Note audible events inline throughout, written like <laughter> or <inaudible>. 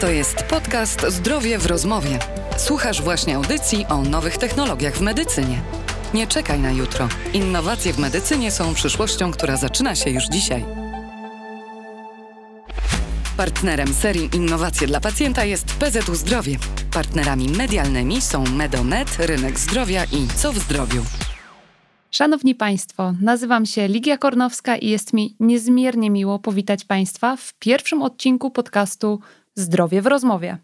To jest podcast Zdrowie w rozmowie. Słuchasz właśnie audycji o nowych technologiach w medycynie. Nie czekaj na jutro. Innowacje w medycynie są przyszłością, która zaczyna się już dzisiaj. Partnerem serii Innowacje dla pacjenta jest PZU Zdrowie. Partnerami medialnymi są Medomed, Rynek Zdrowia i Co w Zdrowiu. Szanowni Państwo, nazywam się Ligia Kornowska i jest mi niezmiernie miło powitać Państwa w pierwszym odcinku podcastu Zdrowie w rozmowie.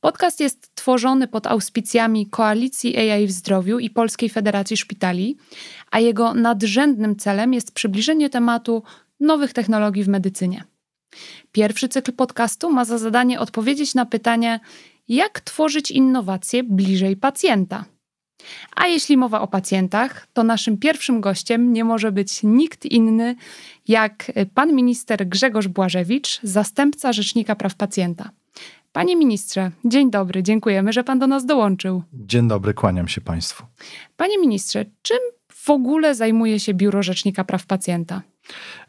Podcast jest tworzony pod auspicjami Koalicji AI w Zdrowiu i Polskiej Federacji Szpitali, a jego nadrzędnym celem jest przybliżenie tematu nowych technologii w medycynie. Pierwszy cykl podcastu ma za zadanie odpowiedzieć na pytanie, jak tworzyć innowacje bliżej pacjenta. A jeśli mowa o pacjentach, to naszym pierwszym gościem nie może być nikt inny jak pan minister Grzegorz Błażewicz, zastępca Rzecznika Praw Pacjenta. Panie ministrze, dzień dobry, dziękujemy, że pan do nas dołączył. Dzień dobry, kłaniam się państwu. Panie ministrze, czym w ogóle zajmuje się Biuro Rzecznika Praw Pacjenta?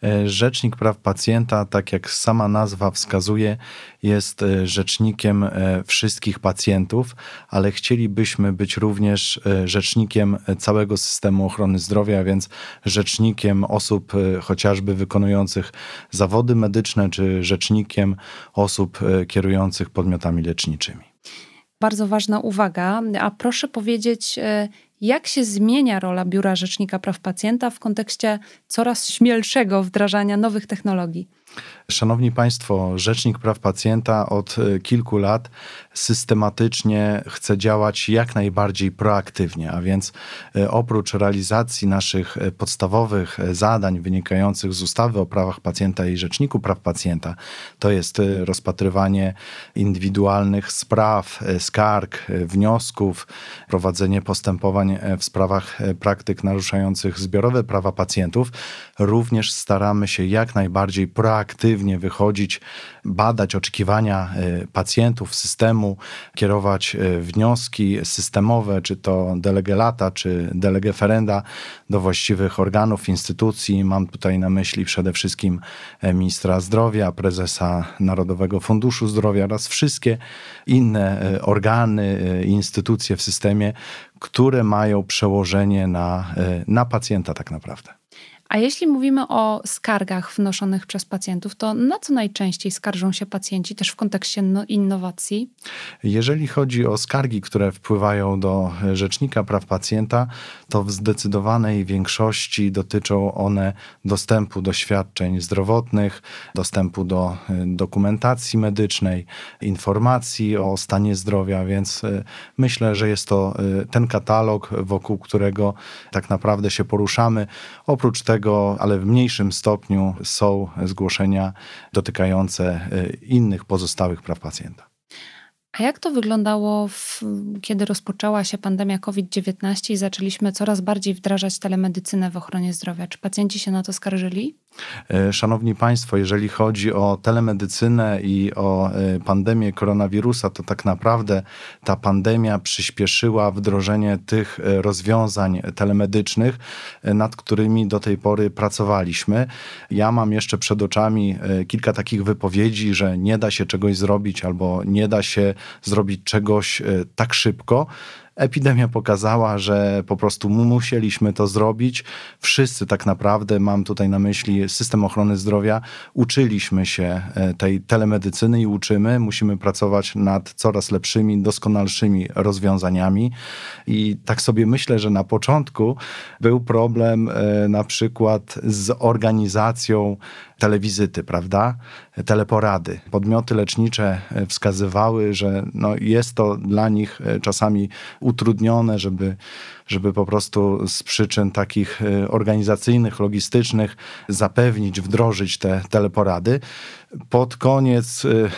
E, rzecznik Praw Pacjenta, tak jak sama nazwa wskazuje, jest e, rzecznikiem e, wszystkich pacjentów, ale chcielibyśmy być również rzecznikiem całego systemu ochrony zdrowia, więc rzecznikiem osób chociażby wykonujących zawody medyczne, czy rzecznikiem osób kierujących podmiotami leczniczymi. Bardzo ważna uwaga, a proszę powiedzieć, jak się zmienia rola Biura Rzecznika Praw Pacjenta w kontekście coraz śmielszego wdrażania nowych technologii? Szanowni Państwo, Rzecznik Praw Pacjenta od e, kilku lat systematycznie chce działać jak najbardziej proaktywnie, a więc e, oprócz realizacji naszych e, podstawowych zadań wynikających z ustawy o prawach pacjenta i Rzeczniku Praw Pacjenta, to jest rozpatrywanie indywidualnych spraw, skarg, wniosków, prowadzenie postępowań w sprawach praktyk naruszających zbiorowe prawa pacjentów, również staramy się jak najbardziej proaktywnie aktywnie wychodzić, badać oczekiwania e, pacjentów, systemu, kierować e, wnioski systemowe, czy to delege lata, czy delege ferenda do właściwych organów, instytucji. Mam tutaj na myśli przede wszystkim e, ministra zdrowia, prezesa Narodowego Funduszu Zdrowia oraz wszystkie inne organy, instytucje w systemie, które mają przełożenie na, na pacjenta tak naprawdę. A jeśli mówimy o skargach wnoszonych przez pacjentów, to na co najczęściej skarżą się pacjenci też w kontekście no, innowacji? Jeżeli chodzi o skargi, które wpływają do Rzecznika Praw Pacjenta, to w zdecydowanej większości dotyczą one dostępu do świadczeń zdrowotnych, dostępu do y, dokumentacji medycznej, informacji o stanie zdrowia, więc y, myślę, że jest to ten katalog, wokół którego tak naprawdę się poruszamy. Oprócz tego, tego, ale w mniejszym stopniu są zgłoszenia dotykające y, innych pozostałych praw pacjenta. A jak to wyglądało, w, kiedy rozpoczęła się pandemia COVID-19 i zaczęliśmy coraz bardziej wdrażać telemedycynę w ochronie zdrowia? Czy pacjenci się na to skarżyli? E, szanowni Państwo, jeżeli chodzi o telemedycynę i o e, pandemię koronawirusa, to tak naprawdę ta pandemia przyspieszyła wdrożenie tych e, rozwiązań telemedycznych, nad którymi do tej pory pracowaliśmy. Ja mam jeszcze przed oczami kilka takich wypowiedzi, że nie da się czegoś zrobić albo nie da się zrobić czegoś tak szybko. Epidemia pokazała, że po prostu musieliśmy to zrobić. Wszyscy tak naprawdę, mam tutaj na myśli system ochrony zdrowia, uczyliśmy się e, tej telemedycyny i uczymy. Musimy pracować nad coraz lepszymi, doskonalszymi rozwiązaniami. I tak sobie myślę, że na początku był problem e, na przykład z organizacją telewizyty, prawda? Teleporady. Podmioty lecznicze e, wskazywały, że no jest to dla nich czasami utrudnione, żeby żeby po prostu z przyczyn takich e, organizacyjnych, logistycznych zapewnić, wdrożyć te teleporady. Pod koniec e,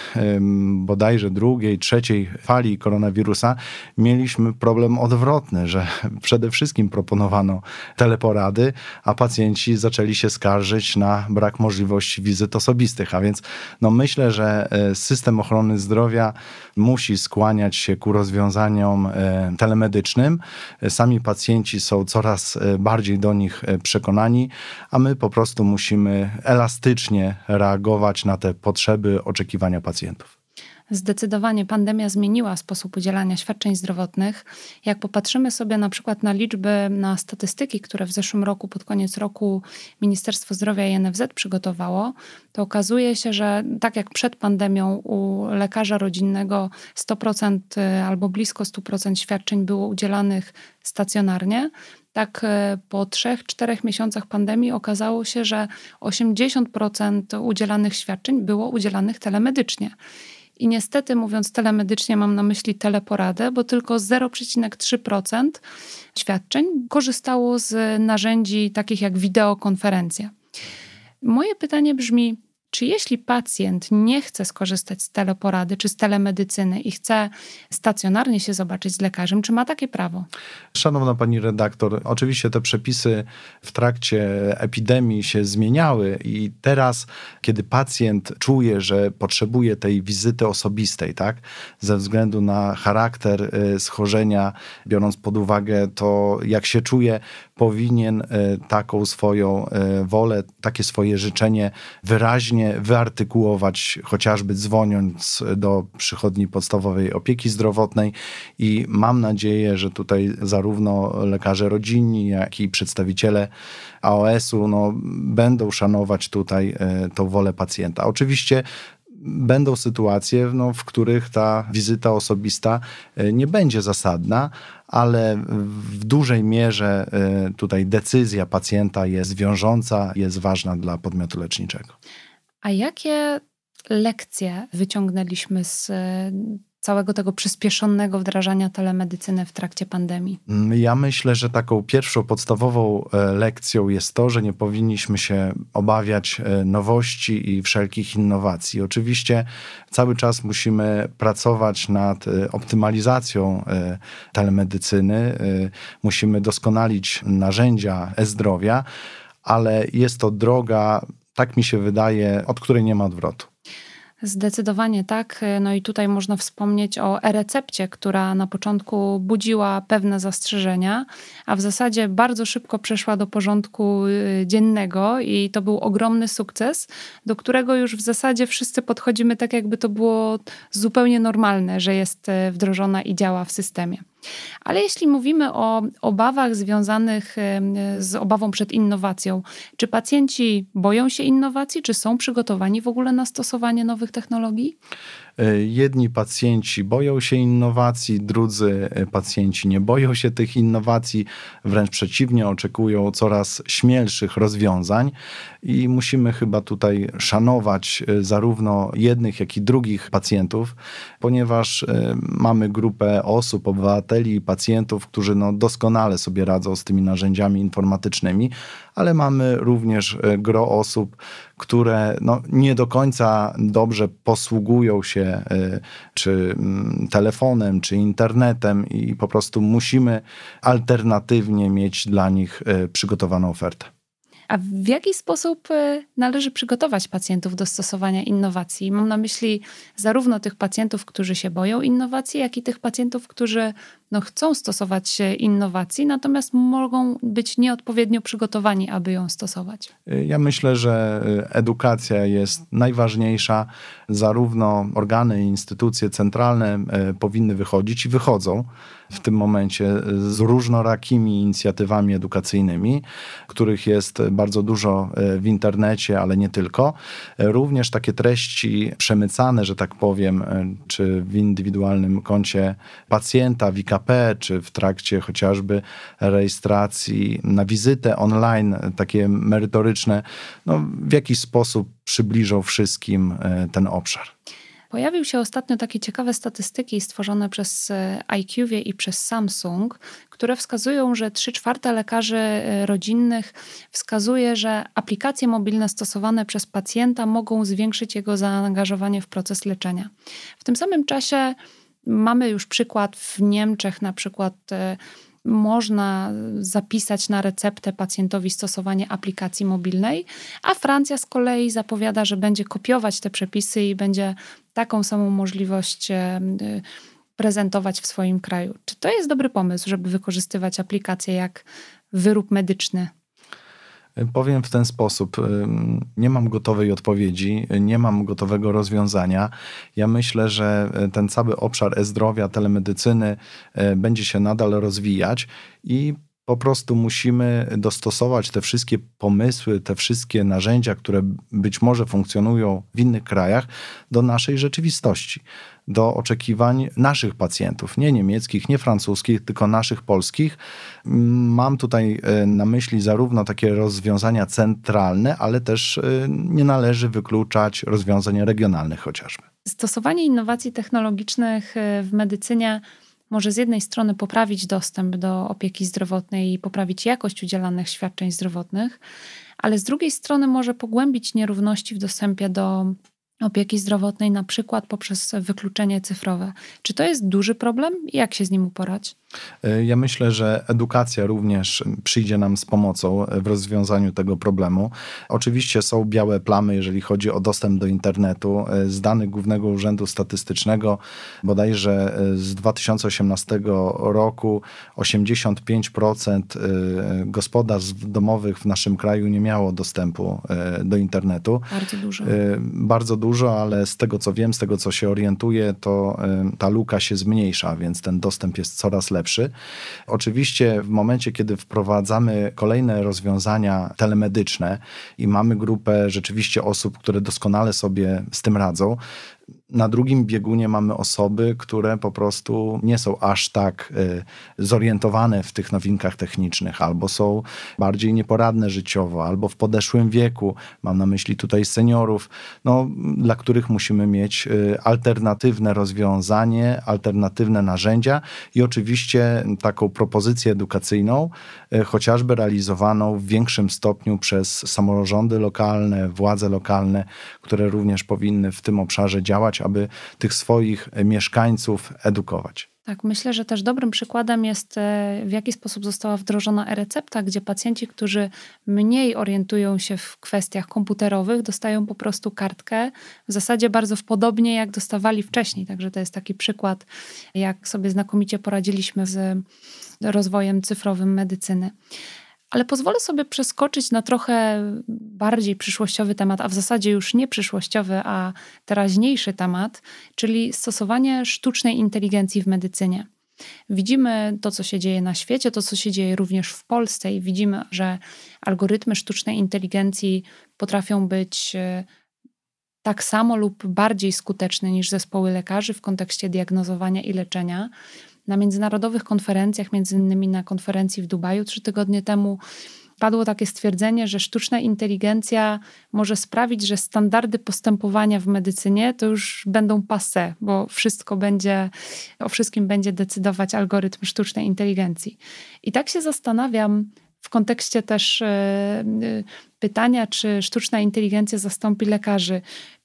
bodajże drugiej, trzeciej fali koronawirusa mieliśmy problem odwrotny, że <laughs> przede wszystkim proponowano teleporady, a pacjenci zaczęli się skarżyć na brak możliwości wizyt osobistych. A więc no myślę, że e, system ochrony zdrowia musi skłaniać się ku rozwiązaniom telemedycznym. Sami pacjenci są coraz e, bardziej do nich e, przekonani, a my po prostu musimy elastycznie reagować na te potrzeby, oczekiwania pacjentów. Zdecydowanie pandemia zmieniła sposób udzielania świadczeń zdrowotnych. Jak popatrzymy sobie na przykład na liczby, na statystyki, które w zeszłym roku, pod koniec roku Ministerstwo Zdrowia i NFZ przygotowało, to okazuje się, że tak jak przed pandemią u lekarza rodzinnego 100% y, albo blisko 100% świadczeń było udzielanych stacjonarnie, tak e, po 3-4 miesiącach pandemii okazało się, że 80% udzielanych świadczeń było udzielanych telemedycznie. I niestety, mówiąc telemedycznie, mam na myśli teleporadę, bo tylko 0,3% świadczeń korzystało z narzędzi takich jak wideokonferencja. Moje pytanie brzmi: czy jeśli pacjent nie chce skorzystać z teleporady czy z telemedycyny i chce stacjonarnie się zobaczyć z lekarzem, czy ma takie prawo? Szanowna pani redaktor, oczywiście te przepisy w trakcie epidemii się zmieniały i teraz, kiedy pacjent czuje, że potrzebuje tej wizyty osobistej, tak, ze względu na charakter y, schorzenia, biorąc pod uwagę to, jak się czuje, powinien y, taką swoją y, wolę, takie swoje życzenie wyraźnie wyartykułować, chociażby dzwoniąc do przychodni podstawowej opieki zdrowotnej i mam nadzieję, że tutaj zarówno lekarze rodzinni, jak i przedstawiciele AOS-u no, będą szanować tutaj e, tą wolę pacjenta. Oczywiście będą sytuacje, no, w których ta wizyta osobista e, nie będzie zasadna, ale w dużej mierze e, tutaj decyzja pacjenta jest wiążąca, jest ważna dla podmiotu leczniczego. A jakie lekcje wyciągnęliśmy z e, całego tego przyspieszonego wdrażania telemedycyny w trakcie pandemii? Mm, ja myślę, że taką pierwszą podstawową e, lekcją jest to, że nie powinniśmy się obawiać e, nowości i wszelkich innowacji. Oczywiście cały czas musimy pracować nad optymalizacją telemedycyny, musimy doskonalić narzędzia e-zdrowia, ale jest to droga tak mi się wydaje, od której nie ma odwrotu. Zdecydowanie tak. No i tutaj można wspomnieć o e-recepcie, która na początku budziła pewne zastrzeżenia, a w zasadzie bardzo szybko przeszła do porządku y, dziennego i to był ogromny sukces, do którego już w zasadzie wszyscy podchodzimy tak, jakby to było zupełnie normalne, że jest y, wdrożona i działa w systemie. Ale jeśli mówimy o obawach związanych z obawą przed innowacją, czy pacjenci boją się innowacji, czy są przygotowani w ogóle na stosowanie nowych technologii? E, jedni pacjenci boją się innowacji, drudzy e, pacjenci nie boją się tych innowacji, wręcz przeciwnie, oczekują coraz śmielszych rozwiązań i musimy chyba tutaj szanować e, zarówno jednych, jak i drugich pacjentów, ponieważ mamy grupę osób, obywateli i pacjentów, którzy no doskonale sobie radzą z tymi narzędziami informatycznymi, ale mamy również gro osób, które no, nie do końca dobrze posługują się y, czy mm, telefonem, czy internetem i po prostu musimy alternatywnie mieć dla nich y, przygotowaną ofertę. A w jaki sposób y, należy przygotować pacjentów do stosowania innowacji? Mam na myśli zarówno tych pacjentów, którzy się boją innowacji, jak i tych pacjentów, którzy no, chcą stosować innowacji, natomiast mogą być nieodpowiednio przygotowani, aby ją stosować. Ja myślę, że edukacja jest najważniejsza. Zarówno organy i instytucje centralne e, powinny wychodzić i wychodzą w tym momencie z różnorakimi inicjatywami edukacyjnymi, których jest bardzo dużo e, w internecie, ale nie tylko. E, również takie treści przemycane, że tak powiem, czy w indywidualnym koncie pacjenta, w IKP, czy w trakcie chociażby rejestracji na wizytę online, takie merytoryczne, no, w jakiś sposób przybliżą wszystkim e, ten obszar. Pojawiły się ostatnio takie ciekawe statystyki stworzone przez e, IQVIE i przez Samsung, które wskazują, że 3 czwarte lekarzy e, rodzinnych wskazuje, że aplikacje mobilne stosowane przez pacjenta mogą zwiększyć jego zaangażowanie w proces leczenia. W tym samym czasie Mamy już przykład w Niemczech, na przykład e, można zapisać na receptę pacjentowi stosowanie aplikacji mobilnej, a Francja z kolei zapowiada, że będzie kopiować te przepisy i będzie taką samą możliwość e, prezentować w swoim kraju. Czy to jest dobry pomysł, żeby wykorzystywać aplikacje jak wyrób medyczny Powiem w ten sposób. Nie mam gotowej odpowiedzi, nie mam gotowego rozwiązania. Ja myślę, że ten cały obszar e-zdrowia, telemedycyny będzie się nadal rozwijać i po prostu musimy dostosować te wszystkie pomysły, te wszystkie narzędzia, które być może funkcjonują w innych krajach, do naszej rzeczywistości, do oczekiwań naszych pacjentów, nie niemieckich, nie francuskich, tylko naszych polskich. Mam tutaj e, na myśli zarówno takie rozwiązania centralne, ale też e, nie należy wykluczać rozwiązań regionalnych chociażby. Stosowanie innowacji technologicznych e, w medycynie może z jednej strony poprawić dostęp do opieki zdrowotnej i poprawić jakość udzielanych świadczeń zdrowotnych, ale z drugiej strony może pogłębić nierówności w dostępie do opieki zdrowotnej, na przykład poprzez wykluczenie cyfrowe. Czy to jest duży problem i jak się z nim uporać? E, ja myślę, że edukacja również przyjdzie nam z pomocą w rozwiązaniu tego problemu. Oczywiście są białe plamy, jeżeli chodzi o dostęp do internetu. E, z danych Głównego Urzędu Statystycznego bodajże e, z 2018 roku 85% gospodarstw domowych w naszym kraju nie miało dostępu do internetu. Bardzo dużo. Bardzo dużo, ale z tego co wiem, z tego co się orientuję, to ta luka się zmniejsza, więc ten dostęp jest coraz lepszy. Oczywiście w momencie, kiedy wprowadzamy kolejne rozwiązania telemedyczne i mamy grupę rzeczywiście osób, które doskonale sobie z tym radzą, na drugim biegunie mamy osoby, które po prostu nie są aż tak y, zorientowane w tych nowinkach technicznych, albo są bardziej nieporadne życiowo, albo w podeszłym wieku. Mam na myśli tutaj seniorów, no, dla których musimy mieć y, alternatywne rozwiązanie, alternatywne narzędzia i oczywiście taką propozycję edukacyjną, y, chociażby realizowaną w większym stopniu przez samorządy lokalne, władze lokalne, które również powinny w tym obszarze działać, aby tych swoich mieszkańców edukować. Tak, myślę, że też dobrym przykładem jest, e, w jaki sposób została wdrożona e-recepta, gdzie pacjenci, którzy mniej orientują się w kwestiach komputerowych, dostają po prostu kartkę w zasadzie bardzo podobnie, jak dostawali wcześniej. Także to jest taki przykład, jak sobie znakomicie poradziliśmy z rozwojem cyfrowym medycyny. Ale pozwolę sobie przeskoczyć na trochę bardziej przyszłościowy temat, a w zasadzie już nie przyszłościowy, a teraźniejszy temat, czyli stosowanie sztucznej inteligencji w medycynie. Widzimy to, co się dzieje na świecie, to, co się dzieje również w Polsce, i widzimy, że algorytmy sztucznej inteligencji potrafią być e, tak samo lub bardziej skuteczne niż zespoły lekarzy w kontekście diagnozowania i leczenia na międzynarodowych konferencjach, między innymi na konferencji w Dubaju trzy tygodnie temu, padło takie stwierdzenie, że sztuczna inteligencja może sprawić, że standardy postępowania w medycynie to już będą passe, bo wszystko będzie, o wszystkim będzie decydować algorytm sztucznej inteligencji. I tak się zastanawiam, w kontekście też e, e, pytania, czy sztuczna inteligencja zastąpi lekarzy.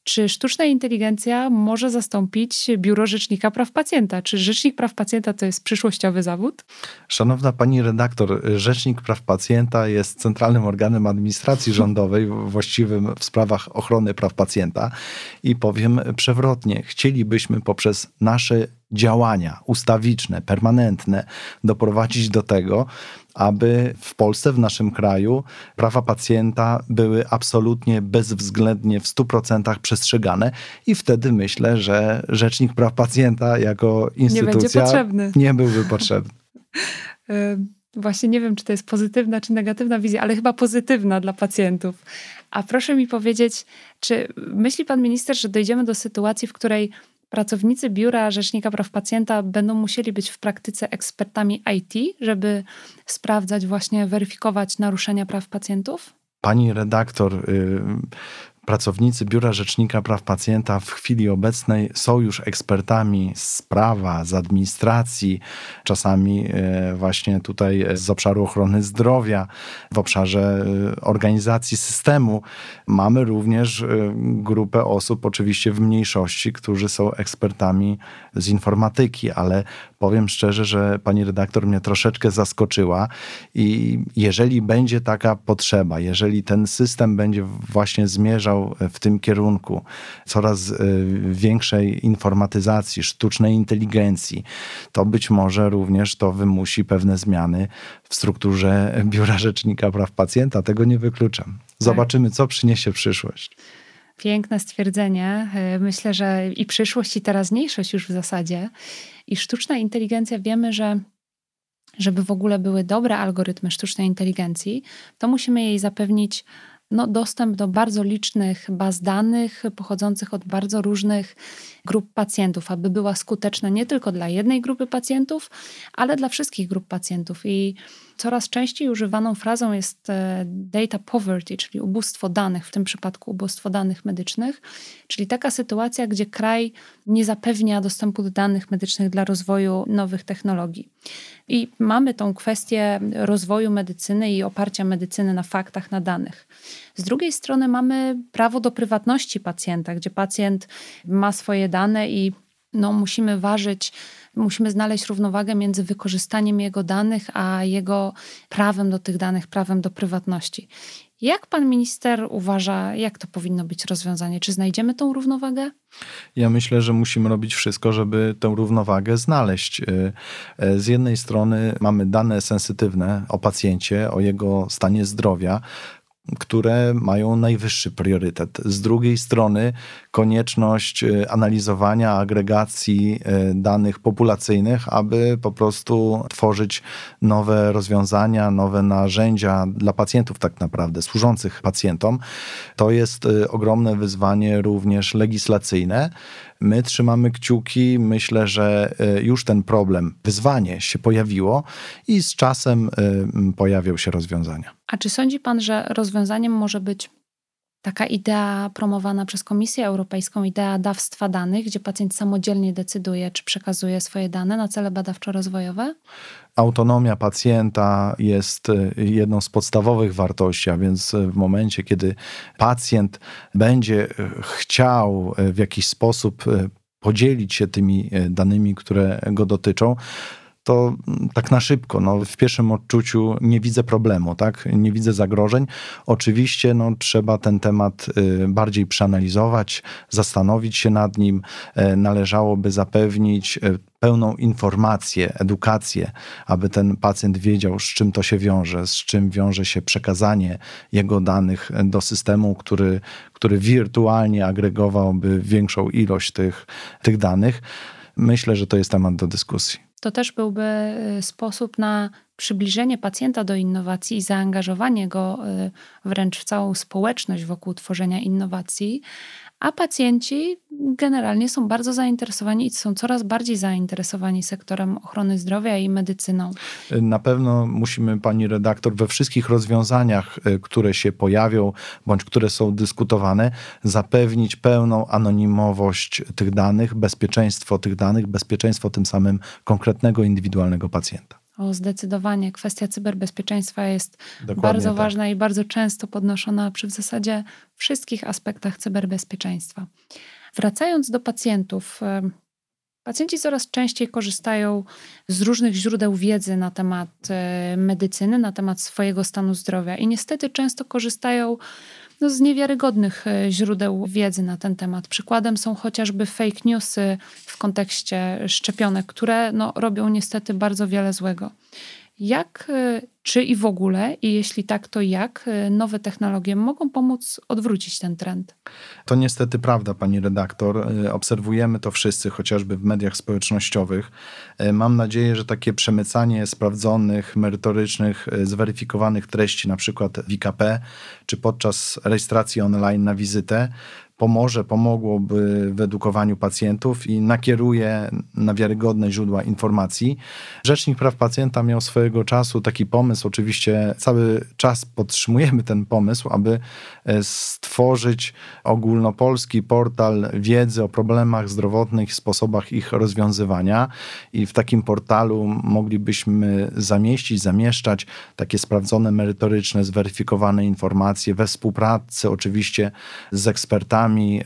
Czy sztuczna inteligencja może zastąpić biuro Rzecznika Praw Pacjenta? Czy Rzecznik Praw Pacjenta to jest przyszłościowy zawód? Szanowna pani redaktor, Rzecznik Praw Pacjenta jest centralnym organem administracji rządowej właściwym w sprawach ochrony praw pacjenta i powiem przewrotnie, chcielibyśmy poprzez nasze działania ustawiczne, permanentne doprowadzić do tego, aby w Polsce, w naszym kraju, prawa pacjenta były absolutnie bezwzględnie w 100% przestrzegane i wtedy myślę, że Rzecznik Praw Pacjenta jako instytucja nie, nie byłby potrzebny. <laughs> Właśnie nie wiem, czy to jest pozytywna, czy negatywna wizja, ale chyba pozytywna dla pacjentów. A proszę mi powiedzieć, czy myśli pan minister, że dojdziemy do sytuacji, w której Pracownicy Biura Rzecznika Praw Pacjenta będą musieli być w praktyce ekspertami IT, żeby sprawdzać, właśnie weryfikować naruszenia praw pacjentów? Pani redaktor, y, Pracownicy Biura Rzecznika Praw Pacjenta w chwili obecnej są już ekspertami z prawa, z administracji, czasami e, właśnie tutaj z obszaru ochrony zdrowia, w obszarze e, organizacji systemu. Mamy również e, grupę osób, oczywiście w mniejszości, którzy są ekspertami z informatyki, ale powiem szczerze, że pani redaktor mnie troszeczkę zaskoczyła i jeżeli będzie taka potrzeba, jeżeli ten system będzie właśnie zmierzał zmierzał w tym kierunku coraz większej informatyzacji, sztucznej inteligencji, to być może również to wymusi pewne zmiany w strukturze Biura Rzecznika Praw Pacjenta. Tego nie wykluczam. Tak. Zobaczymy, co przyniesie przyszłość. Piękne stwierdzenie. Myślę, że i przyszłość, i teraźniejszość już w zasadzie. I sztuczna inteligencja wiemy, że żeby w ogóle były dobre algorytmy sztucznej inteligencji, to musimy jej zapewnić no, dostęp do bardzo licznych baz danych pochodzących od bardzo różnych grup pacjentów, aby była skuteczna nie tylko dla jednej grupy pacjentów, ale dla wszystkich grup pacjentów. I coraz częściej używaną frazą jest e, data poverty, czyli ubóstwo danych, w tym przypadku ubóstwo danych medycznych, czyli taka sytuacja, gdzie kraj nie zapewnia dostępu do danych medycznych dla rozwoju nowych technologii. I mamy tą kwestię rozwoju medycyny i oparcia medycyny na faktach, na danych. Z drugiej strony mamy prawo do prywatności pacjenta, gdzie pacjent ma swoje dane i no, musimy ważyć, musimy znaleźć równowagę między wykorzystaniem jego danych, a jego prawem do tych danych, prawem do prywatności. Jak pan minister uważa, jak to powinno być rozwiązanie? Czy znajdziemy tą równowagę? Ja myślę, że musimy robić wszystko, żeby tę równowagę znaleźć. Y, y, z jednej strony mamy dane sensytywne o pacjencie, o jego stanie zdrowia, które mają najwyższy priorytet. Z drugiej strony konieczność e, analizowania, agregacji e, danych populacyjnych, aby po prostu tworzyć nowe rozwiązania, nowe narzędzia dla pacjentów, tak naprawdę, służących pacjentom. To jest e, ogromne wyzwanie również legislacyjne. My trzymamy kciuki. Myślę, że już ten problem, wyzwanie się pojawiło i z czasem pojawią się rozwiązania. A czy sądzi pan, że rozwiązaniem może być taka idea promowana przez Komisję Europejską, idea dawstwa danych, gdzie pacjent samodzielnie decyduje, czy przekazuje swoje dane na cele badawczo-rozwojowe? Autonomia pacjenta jest e, jedną z podstawowych wartości, a więc w momencie, kiedy pacjent będzie e, chciał e, w jakiś sposób podzielić się tymi danymi, które go dotyczą, to tak na szybko, no, w pierwszym odczuciu nie widzę problemu, tak? nie widzę zagrożeń. Oczywiście no, trzeba ten temat y, bardziej przeanalizować, zastanowić się nad nim. E, należałoby zapewnić e, pełną informację, edukację, aby ten pacjent wiedział, z czym to się wiąże, z czym wiąże się przekazanie jego danych do systemu, który, który wirtualnie agregowałby większą ilość tych, tych danych. Myślę, że to jest temat do dyskusji. To też byłby y, sposób na przybliżenie pacjenta do innowacji i zaangażowanie go y, wręcz w całą społeczność wokół tworzenia innowacji, a pacjenci generalnie są bardzo zainteresowani i są coraz bardziej zainteresowani sektorem ochrony zdrowia i medycyną. Na pewno musimy, pani redaktor, we wszystkich rozwiązaniach, y, które się pojawią bądź które są dyskutowane, zapewnić pełną anonimowość tych danych, bezpieczeństwo tych danych, bezpieczeństwo tym samym konkretnego, indywidualnego pacjenta. O, zdecydowanie. Kwestia cyberbezpieczeństwa jest Dokładnie bardzo tak. ważna i bardzo często podnoszona przy w zasadzie wszystkich aspektach cyberbezpieczeństwa. Wracając do pacjentów, Pacjenci coraz częściej korzystają z różnych źródeł wiedzy na temat e, medycyny, na temat swojego stanu zdrowia i niestety często korzystają no, z niewiarygodnych e, źródeł wiedzy na ten temat. Przykładem są chociażby fake newsy w kontekście szczepionek, które no, robią niestety bardzo wiele złego. Jak, e, czy i w ogóle, i jeśli tak, to jak e, nowe technologie mogą pomóc odwrócić ten trend? To niestety prawda, pani redaktor. Obserwujemy to wszyscy, chociażby w mediach społecznościowych. Mam nadzieję, że takie przemycanie sprawdzonych, merytorycznych, zweryfikowanych treści, na przykład w IKP, czy podczas rejestracji online na wizytę, pomoże, pomogłoby w edukowaniu pacjentów i nakieruje na wiarygodne źródła informacji. Rzecznik Praw Pacjenta miał swojego czasu taki pomysł, oczywiście cały czas podtrzymujemy ten pomysł, aby e, stworzyć ogólnopolski portal wiedzy o problemach zdrowotnych sposobach ich rozwiązywania. I w takim portalu moglibyśmy zamieścić, zamieszczać takie sprawdzone, merytoryczne, zweryfikowane informacje we współpracy oczywiście z ekspertami, pacjentami,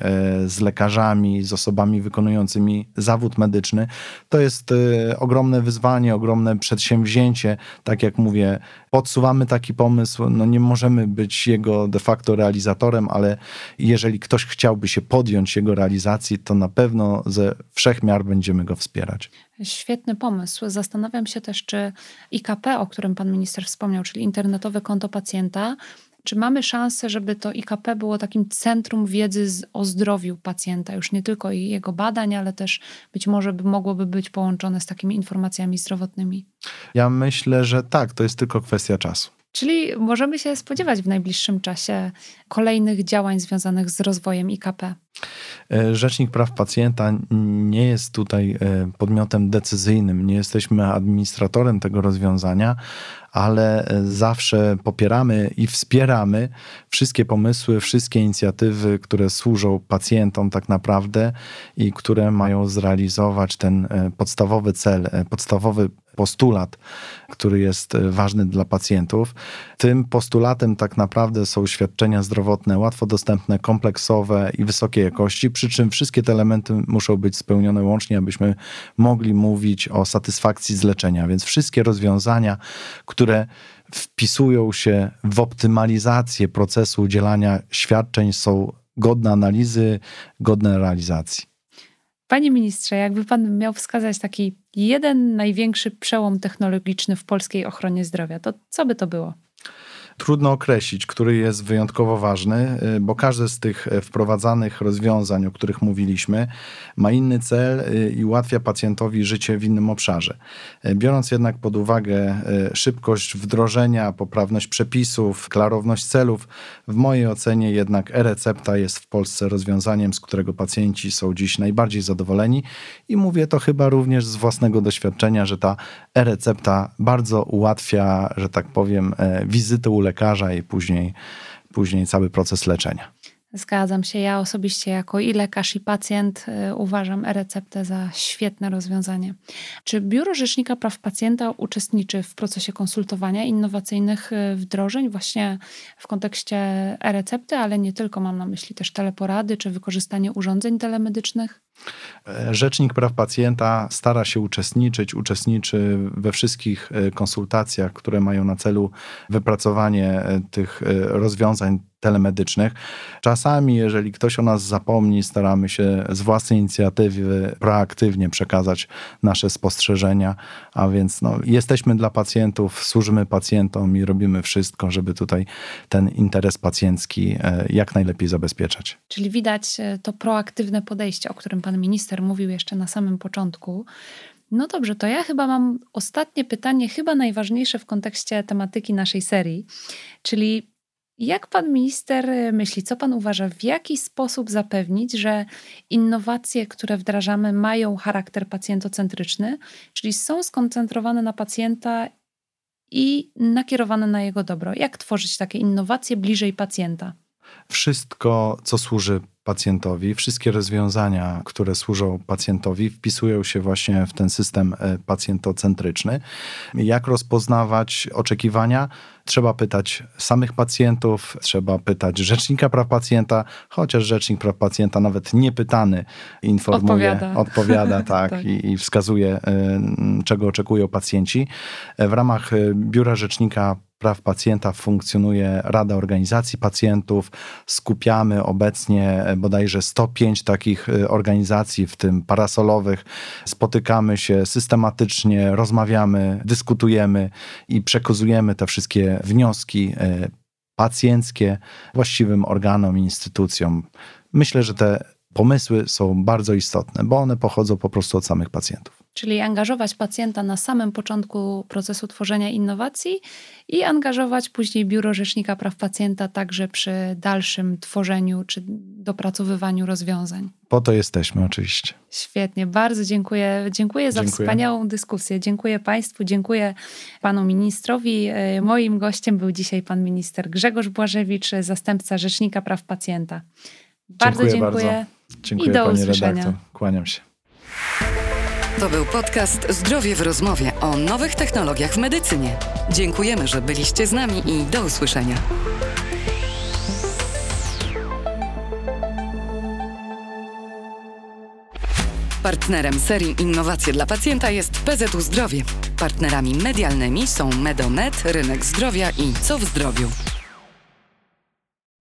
z lekarzami, z osobami wykonującymi zawód medyczny. To jest ogromne wyzwanie, ogromne przedsięwzięcie. Tak jak mówię, podsuwamy taki pomysł, no nie możemy być jego de facto realizatorem, ale jeżeli ktoś chciałby się podjąć jego realizacji, to na pewno ze wszechmiar będziemy go wspierać. Świetny pomysł. Zastanawiam się też, czy IKP, o którym pan minister wspomniał, czyli internetowe konto pacjenta, czy mamy szansę, żeby to IKP było takim centrum wiedzy o zdrowiu pacjenta, już nie tylko jego badań, ale też być może by, mogłoby być połączone z takimi informacjami zdrowotnymi? Ja myślę, że tak, to jest tylko kwestia czasu. Czyli możemy się spodziewać w najbliższym czasie kolejnych działań związanych z rozwojem IKP. E, Rzecznik Praw Pacjenta nie jest tutaj e, podmiotem decyzyjnym, nie jesteśmy administratorem tego rozwiązania, ale e, zawsze popieramy i wspieramy wszystkie pomysły, wszystkie inicjatywy, które służą pacjentom tak naprawdę i które mają zrealizować ten podstawowy cel, podstawowy postulat, który jest ważny dla pacjentów. Tym postulatem tak naprawdę są świadczenia zdrowotne łatwo dostępne, kompleksowe i wysokiej jakości, przy czym wszystkie te elementy muszą być spełnione łącznie, abyśmy mogli mówić o satysfakcji z leczenia. Więc wszystkie rozwiązania, które wpisują się w optymalizację procesu udzielania świadczeń, są godne analizy, godne realizacji. Panie ministrze, jakby pan miał wskazać taki jeden największy przełom technologiczny w polskiej ochronie zdrowia, to co by to było? Trudno określić, który jest wyjątkowo ważny, y, bo każde z tych y, wprowadzanych rozwiązań, o których mówiliśmy, ma inny cel y, i ułatwia pacjentowi życie w innym obszarze. Biorąc jednak pod uwagę szybkość wdrożenia, poprawność przepisów, klarowność celów, w mojej ocenie jednak e-recepta jest w Polsce rozwiązaniem, z którego pacjenci są dziś najbardziej zadowoleni i mówię to chyba również z własnego doświadczenia, że ta e-recepta bardzo ułatwia, że tak powiem, e, wizytę u lekarza i później, później cały proces leczenia. Zgadzam się. Ja osobiście jako i lekarz, i pacjent y, uważam e-receptę za świetne rozwiązanie. Czy Biuro Rzecznika Praw Pacjenta uczestniczy w procesie konsultowania innowacyjnych y, wdrożeń właśnie w kontekście e-recepty, ale nie tylko, mam na myśli też teleporady czy wykorzystanie urządzeń telemedycznych? Rzecznik Praw Pacjenta stara się uczestniczyć, uczestniczy we wszystkich e, konsultacjach, które mają na celu wypracowanie e, tych e, rozwiązań telemedycznych. Czasami, jeżeli ktoś o nas zapomni, staramy się z własnej inicjatywy proaktywnie przekazać nasze spostrzeżenia, a więc no, jesteśmy dla pacjentów, służymy pacjentom i robimy wszystko, żeby tutaj ten interes pacjencki jak najlepiej zabezpieczać. Czyli widać to proaktywne podejście, o którym pan minister mówił jeszcze na samym początku. No dobrze, to ja chyba mam ostatnie pytanie, chyba najważniejsze w kontekście tematyki naszej serii, czyli jak pan minister myśli, co pan uważa, w jaki sposób zapewnić, że innowacje, które wdrażamy, mają charakter pacjentocentryczny, czyli są skoncentrowane na pacjenta i nakierowane na jego dobro? Jak tworzyć takie innowacje bliżej pacjenta? Wszystko, co służy pacjentowi. Wszystkie rozwiązania, które służą pacjentowi, wpisują się właśnie w ten system e, pacjentocentryczny. Jak rozpoznawać oczekiwania? Trzeba pytać samych pacjentów, trzeba pytać Rzecznika Praw Pacjenta, chociaż Rzecznik Praw Pacjenta nawet niepytany informuje, odpowiada, odpowiada <laughs> tak, tak. I, I, wskazuje, e, czego oczekują pacjenci. E, w ramach Biura Rzecznika Praw Pacjenta funkcjonuje Rada Organizacji Pacjentów. Skupiamy obecnie bodajże 105 takich y, organizacji, w tym parasolowych. Spotykamy się systematycznie, rozmawiamy, dyskutujemy i przekazujemy te wszystkie wnioski y, pacjenckie właściwym organom i instytucjom. Myślę, że te pomysły są bardzo istotne, bo one pochodzą po prostu od samych pacjentów. Czyli angażować pacjenta na samym początku procesu tworzenia innowacji i angażować później Biuro Rzecznika Praw Pacjenta także przy dalszym tworzeniu czy dopracowywaniu rozwiązań. Po to jesteśmy oczywiście. Świetnie, bardzo dziękuję. Dziękuję za dziękuję. wspaniałą dyskusję. Dziękuję Państwu, dziękuję Panu Ministrowi. E, moim gościem był dzisiaj Pan Minister Grzegorz Błażewicz, zastępca Rzecznika Praw Pacjenta. Bardzo dziękuję. dziękuję. Bardzo. Dziękuję I do Pani usłyszenia. redaktor. Kłaniam się. To był podcast Zdrowie w rozmowie o nowych technologiach w medycynie. Dziękujemy, że byliście z nami i do usłyszenia. Partnerem serii Innowacje dla Pacjenta jest PZU Zdrowie. Partnerami medialnymi są Medonet, Rynek Zdrowia i Co w Zdrowiu.